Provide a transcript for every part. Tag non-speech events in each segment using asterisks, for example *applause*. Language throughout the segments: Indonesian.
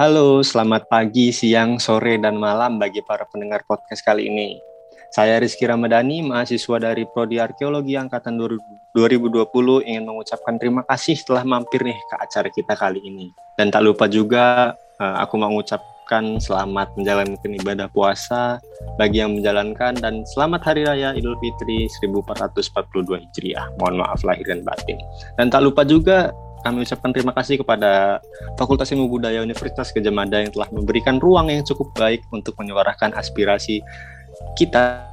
Halo, selamat pagi, siang, sore, dan malam bagi para pendengar podcast kali ini. Saya Rizky Ramadhani, mahasiswa dari Prodi Arkeologi Angkatan 2020 ingin mengucapkan terima kasih telah mampir nih ke acara kita kali ini. Dan tak lupa juga eh, aku mengucapkan selamat menjalankan ibadah puasa bagi yang menjalankan dan selamat Hari Raya Idul Fitri 1442 Hijriah. Mohon maaf lahir dan batin. Dan tak lupa juga kami ucapkan terima kasih kepada Fakultas Ilmu Budaya Universitas Gajah Mada yang telah memberikan ruang yang cukup baik untuk menyuarakan aspirasi kita.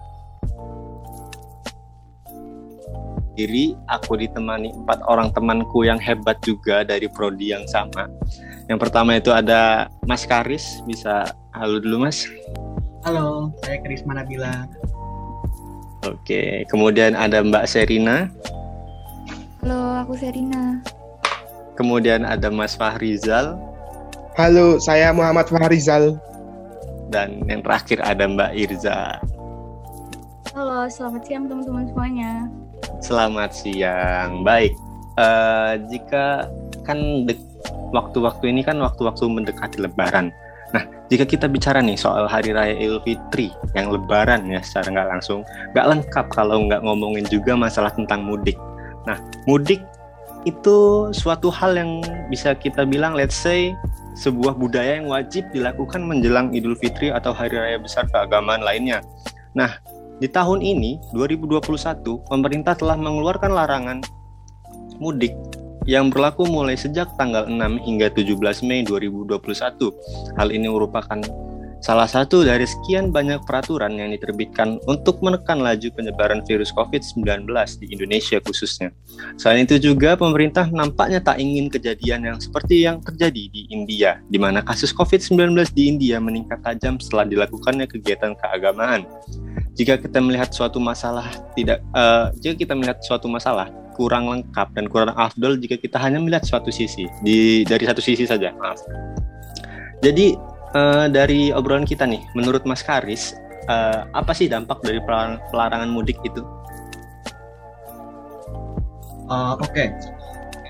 Diri, aku ditemani empat orang temanku yang hebat juga dari prodi yang sama. Yang pertama itu ada Mas Karis, bisa halo dulu Mas. Halo, saya Karisma Nabila. Oke, kemudian ada Mbak Serina. Halo, aku Serina. Kemudian ada Mas Fahrizal Halo, saya Muhammad Fahrizal. dan yang terakhir ada Mbak Irza. Halo, selamat siang teman-teman semuanya. Selamat siang. Baik. eh, jika kan waktu-waktu ini kan waktu-waktu mendekati Lebaran. Nah, jika kita bicara nih soal Hari Raya Idul Fitri yang Lebaran ya secara nggak langsung, nggak lengkap kalau nggak ngomongin juga masalah tentang mudik. Nah, mudik itu suatu hal yang bisa kita bilang, let's say, sebuah budaya yang wajib dilakukan menjelang Idul Fitri atau Hari Raya Besar keagamaan lainnya. Nah, di tahun ini, 2021, pemerintah telah mengeluarkan larangan mudik yang berlaku mulai sejak tanggal 6 hingga 17 Mei 2021. Hal ini merupakan salah satu dari sekian banyak peraturan yang diterbitkan untuk menekan laju penyebaran virus COVID-19 di Indonesia khususnya. Selain itu juga pemerintah nampaknya tak ingin kejadian yang seperti yang terjadi di India, di mana kasus COVID-19 di India meningkat tajam setelah dilakukannya kegiatan keagamaan. Jika kita melihat suatu masalah tidak, eh, jika kita melihat suatu masalah kurang lengkap dan kurang afdol jika kita hanya melihat suatu sisi di dari satu sisi saja, maaf. Jadi eh, dari obrolan kita nih, menurut Mas Karis, eh, apa sih dampak dari pelarang- pelarangan mudik itu? Eh, Oke,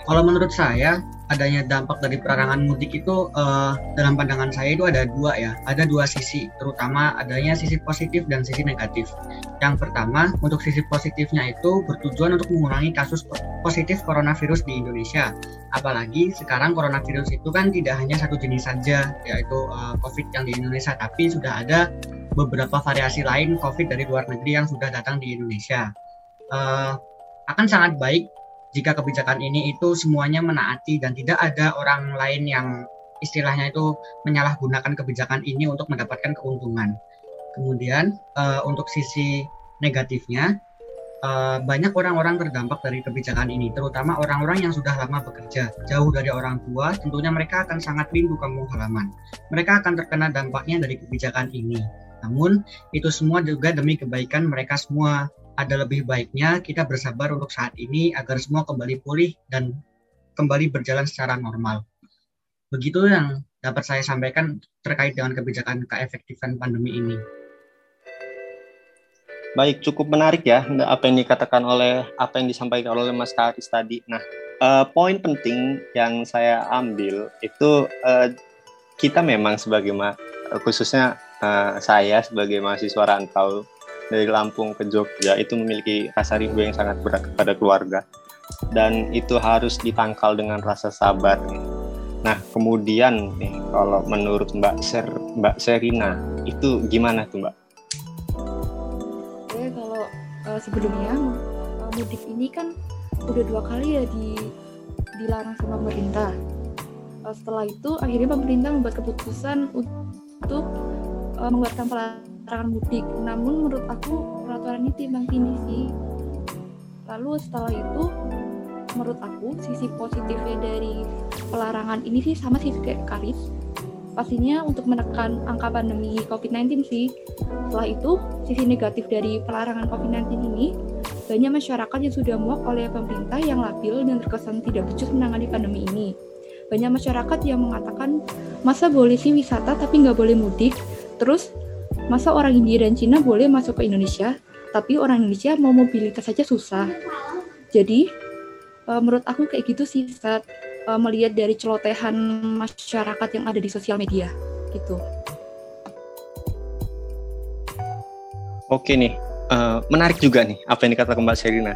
kalau menurut saya adanya dampak dari pelarangan mudik itu eh, dalam pandangan saya itu ada dua ya, ada dua sisi, terutama adanya sisi positif dan sisi negatif. Yang pertama, untuk sisi positifnya itu bertujuan untuk mengurangi kasus po- positif coronavirus di Indonesia. Apalagi sekarang coronavirus itu kan tidak hanya satu jenis saja, yaitu eh, COVID yang di Indonesia, tapi sudah ada beberapa variasi lain COVID dari luar negeri yang sudah datang di Indonesia. Eh, akan sangat baik jika kebijakan ini itu semuanya menaati dan tidak ada orang lain yang istilahnya itu menyalahgunakan kebijakan ini untuk mendapatkan keuntungan. Kemudian eh, untuk sisi negatifnya eh, banyak orang-orang terdampak dari kebijakan ini, terutama orang-orang yang sudah lama bekerja jauh dari orang tua. Tentunya mereka akan sangat rindu kampung halaman. Mereka akan terkena dampaknya dari kebijakan ini. Namun itu semua juga demi kebaikan mereka semua ada lebih baiknya kita bersabar untuk saat ini agar semua kembali pulih dan kembali berjalan secara normal. Begitu yang dapat saya sampaikan terkait dengan kebijakan keefektifan pandemi ini. Baik, cukup menarik ya apa yang dikatakan oleh apa yang disampaikan oleh Mas Karis tadi. Nah, eh, poin penting yang saya ambil itu eh, kita memang sebagai khususnya eh, saya sebagai mahasiswa rantau dari Lampung ke Jogja itu memiliki rasa rindu yang sangat berat kepada keluarga dan itu harus ditangkal dengan rasa sabar. Nah, kemudian nih kalau menurut Mbak Ser Mbak Serina itu gimana tuh Mbak? Oke, kalau eh, sebelumnya eh, mudik ini kan udah dua kali ya di dilarang sama pemerintah. Eh, setelah itu akhirnya pemerintah membuat keputusan untuk eh, mengeluarkan pelarangan mudik. Namun menurut aku peraturan ini timbang tindih sih. Lalu setelah itu menurut aku sisi positifnya dari pelarangan ini sih sama sih kayak Karis. Pastinya untuk menekan angka pandemi COVID-19 sih. Setelah itu, sisi negatif dari pelarangan COVID-19 ini, banyak masyarakat yang sudah muak oleh pemerintah yang labil dan terkesan tidak becus menangani pandemi ini. Banyak masyarakat yang mengatakan, masa boleh sih wisata tapi nggak boleh mudik? Terus, masa orang India dan Cina boleh masuk ke Indonesia, tapi orang Indonesia mau mobilitas saja susah? Jadi, eh, menurut aku kayak gitu sih, Sat. uh, melihat dari celotehan masyarakat yang ada di sosial media gitu. Oke nih, uh, menarik juga nih apa yang dikatakan Mbak Serina.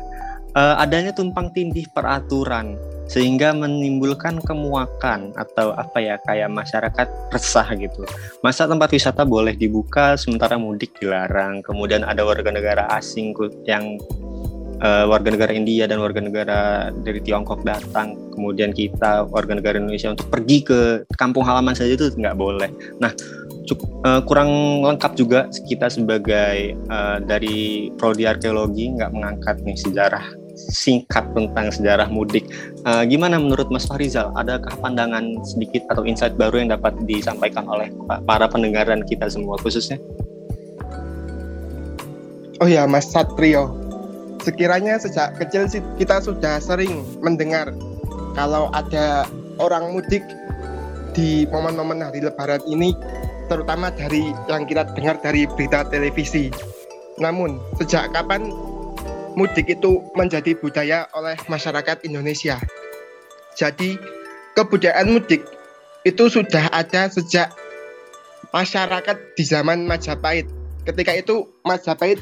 Uh, adanya tumpang tindih peraturan sehingga menimbulkan kemuakan atau apa ya kayak masyarakat resah gitu. Masa tempat wisata boleh dibuka sementara mudik dilarang. Kemudian ada warga negara asing yang uh, warga negara India dan warga negara dari Tiongkok datang, kemudian kita warga negara Indonesia untuk pergi ke kampung halaman saja itu nggak boleh. Nah, cukup, uh, kurang lengkap juga kita sebagai uh, dari prodi arkeologi nggak mengangkat nih sejarah singkat tentang sejarah mudik. Uh, gimana menurut Mas Farizal? Adakah pandangan sedikit atau insight baru yang dapat disampaikan oleh para pendengar dan kita semua khususnya? Oh ya, Mas Satrio. Sekiranya sejak kecil sih kita sudah sering mendengar kalau ada orang mudik di momen-momen hari Lebaran ini, terutama dari yang kita dengar dari berita televisi. Namun, sejak kapan mudik itu menjadi budaya oleh masyarakat Indonesia. Jadi kebudayaan mudik itu sudah ada sejak masyarakat di zaman Majapahit. Ketika itu Majapahit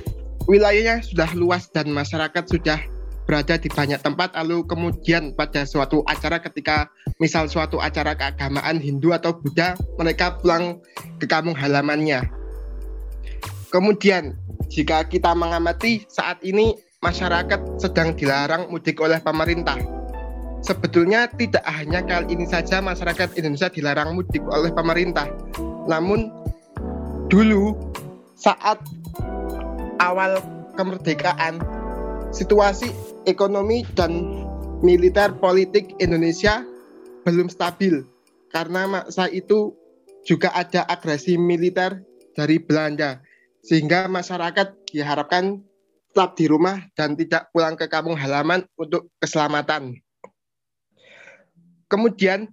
wilayahnya sudah luas dan masyarakat sudah berada di banyak tempat lalu kemudian pada suatu acara ketika misal suatu acara keagamaan Hindu atau Buddha mereka pulang ke kampung halamannya. Kemudian jika kita mengamati saat ini masyarakat sedang dilarang mudik oleh pemerintah. Sebetulnya tidak hanya kali ini saja masyarakat Indonesia dilarang mudik oleh pemerintah. Namun dulu saat awal kemerdekaan situasi ekonomi dan militer politik Indonesia belum stabil karena masa itu juga ada agresi militer dari Belanda sehingga masyarakat diharapkan tetap di rumah dan tidak pulang ke kampung halaman untuk keselamatan. Kemudian,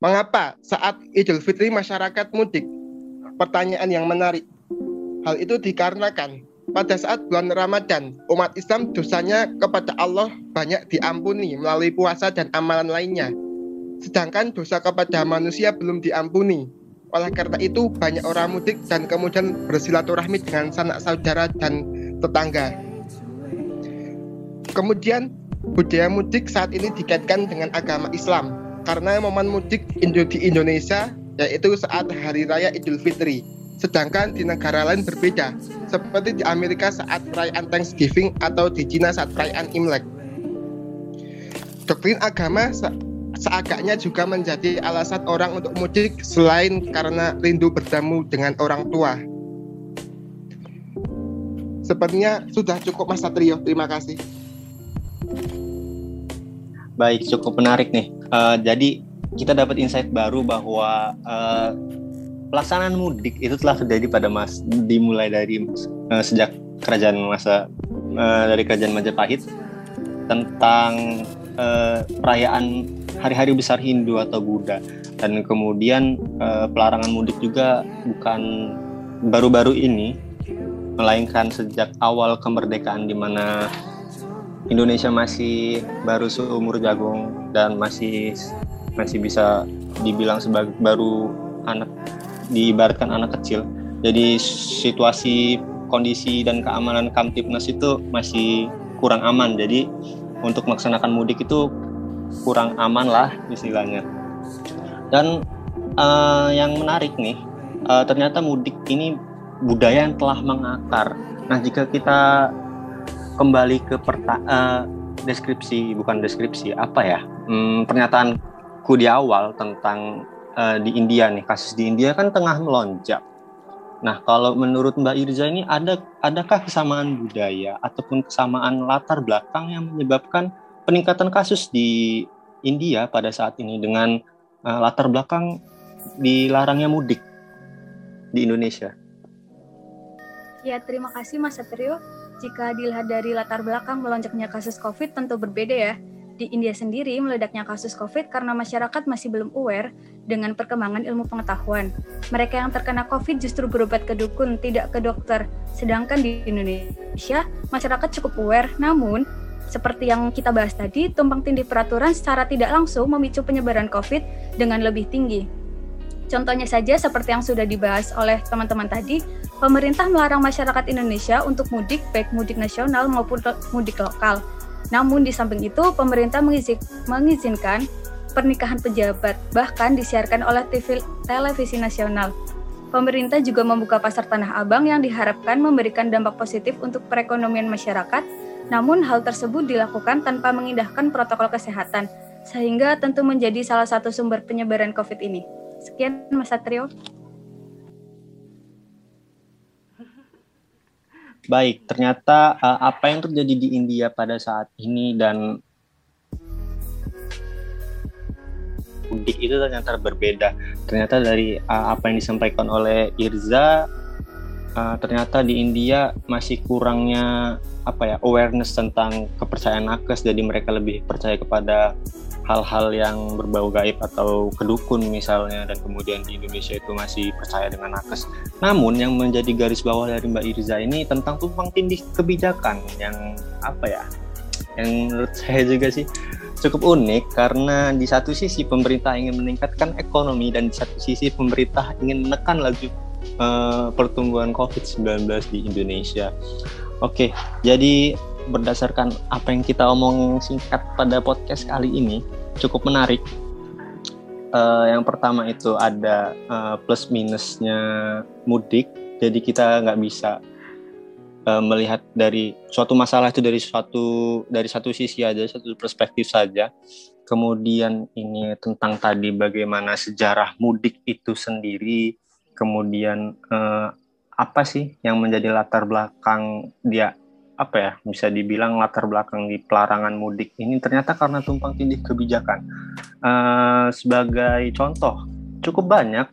mengapa saat Idul Fitri masyarakat mudik? Pertanyaan yang menarik. Hal itu dikarenakan pada saat bulan Ramadan, umat Islam dosanya kepada Allah banyak diampuni melalui puasa dan amalan lainnya. Sedangkan dosa kepada manusia belum diampuni. Oleh karena itu, banyak orang mudik dan kemudian bersilaturahmi dengan sanak saudara dan tetangga. Kemudian budaya mudik saat ini dikaitkan dengan agama Islam karena momen mudik di Indonesia yaitu saat hari raya Idul Fitri. Sedangkan di negara lain berbeda, seperti di Amerika saat perayaan Thanksgiving atau di Cina saat perayaan Imlek. Doktrin agama se seagaknya juga menjadi alasan orang untuk mudik selain karena rindu bertemu dengan orang tua. Sepertinya sudah cukup Mas Satrio, terima kasih. Baik, cukup menarik nih. Uh, jadi kita dapat insight baru bahwa uh, pelaksanaan mudik itu telah terjadi pada mas dimulai dari uh, sejak kerajaan masa uh, dari kerajaan Majapahit tentang uh, perayaan hari-hari besar Hindu atau Buddha dan kemudian uh, pelarangan mudik juga bukan baru-baru ini melainkan sejak awal kemerdekaan di mana Indonesia masih baru seumur jagung dan masih masih bisa dibilang sebagai baru anak diibaratkan anak kecil. Jadi situasi kondisi dan keamanan Kamtipnas itu masih kurang aman. Jadi untuk melaksanakan mudik itu kurang aman lah istilahnya. Dan uh, yang menarik nih, uh, ternyata mudik ini budaya yang telah mengakar. Nah, jika kita kembali ke perta uh, deskripsi bukan deskripsi apa ya hmm, pernyataanku di awal tentang uh, di India nih kasus di India kan tengah melonjak. Nah kalau menurut Mbak Irza ini ada adakah kesamaan budaya ataupun kesamaan latar belakang yang menyebabkan peningkatan kasus di India pada saat ini dengan uh, latar belakang dilarangnya mudik di Indonesia? Ya terima kasih Mas Satrio jika dilihat dari latar belakang melonjaknya kasus COVID tentu berbeda ya. Di India sendiri meledaknya kasus COVID karena masyarakat masih belum aware dengan perkembangan ilmu pengetahuan. Mereka yang terkena COVID justru berobat ke dukun, tidak ke dokter. Sedangkan di Indonesia, masyarakat cukup aware, namun Seperti yang kita bahas tadi, tumpang tindih peraturan secara tidak langsung memicu penyebaran COVID dengan lebih tinggi. Contohnya saja seperti yang sudah dibahas oleh teman-teman tadi, pemerintah melarang masyarakat Indonesia untuk mudik baik mudik nasional maupun mudik lokal. Namun di samping itu, pemerintah mengizinkan pernikahan pejabat, bahkan disiarkan oleh TV televisi nasional. Pemerintah juga membuka pasar Tanah Abang yang diharapkan memberikan dampak positif untuk perekonomian masyarakat, namun hal tersebut dilakukan tanpa mengindahkan protokol kesehatan, sehingga tentu menjadi salah satu sumber penyebaran COVID ini. Sekian Mas Satrio. Baik, ternyata uh, apa yang terjadi di India pada saat ini dan mudik itu ternyata berbeda. Ternyata dari uh, apa yang disampaikan oleh Irza, uh, ternyata di India masih kurangnya apa ya awareness tentang kepercayaan nakes, jadi mereka lebih percaya kepada hal-hal yang berbau gaib atau kedukun misalnya dan kemudian di Indonesia itu masih percaya dengan nakes. Namun yang menjadi garis bawah dari Mbak Irza ini tentang tumpang tindih kebijakan yang apa ya? Yang menurut saya juga sih cukup unik karena di satu sisi pemerintah ingin meningkatkan ekonomi dan di satu sisi pemerintah ingin menekan laju uh, pertumbuhan COVID-19 di Indonesia. Oke, jadi berdasarkan apa yang kita omong singkat pada podcast kali ini, cukup menarik. Uh, yang pertama itu ada uh, plus minusnya mudik, jadi kita nggak bisa uh, melihat dari suatu masalah itu dari suatu dari satu sisi aja, satu perspektif saja. Kemudian ini tentang tadi bagaimana sejarah mudik itu sendiri, kemudian uh, apa sih yang menjadi latar belakang dia apa ya bisa dibilang latar belakang di pelarangan mudik ini ternyata karena tumpang tindih kebijakan. Uh, sebagai contoh, cukup banyak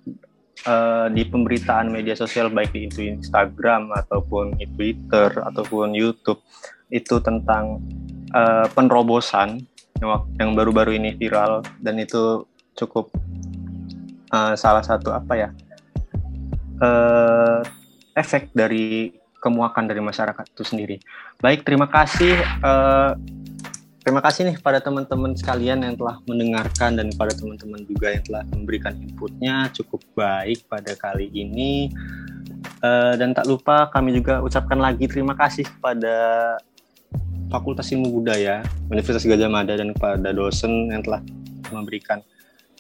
uh, di pemberitaan media sosial baik itu Instagram ataupun Twitter ataupun YouTube itu tentang uh, penerobosan yang baru-baru ini viral dan itu cukup uh, salah satu apa ya uh, efek dari kemuakan dari masyarakat itu sendiri. Baik, terima kasih. Uh, terima kasih nih pada teman-teman sekalian yang telah mendengarkan dan pada teman-teman juga yang telah memberikan inputnya cukup baik pada kali ini. Uh, dan tak lupa kami juga ucapkan lagi terima kasih kepada Fakultas Ilmu Budaya Universitas Gajah Mada dan kepada dosen yang telah memberikan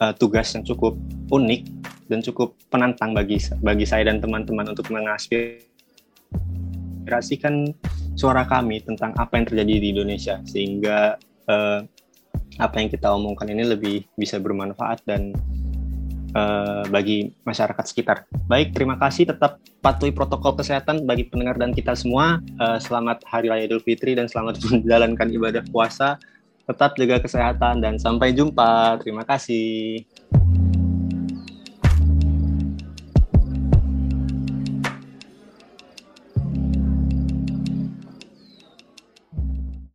uh, tugas yang cukup unik dan cukup penantang bagi bagi saya dan teman-teman untuk mengaspirasi menginspirasikan suara kami tentang apa yang terjadi di Indonesia sehingga uh, apa yang kita omongkan ini lebih bisa bermanfaat dan uh, bagi masyarakat sekitar. Baik, terima kasih. Tetap patuhi protokol kesehatan bagi pendengar dan kita semua. Uh, selamat Hari Raya Idul Fitri dan selamat *laughs* menjalankan ibadah puasa. Tetap jaga kesehatan dan sampai jumpa. Terima kasih.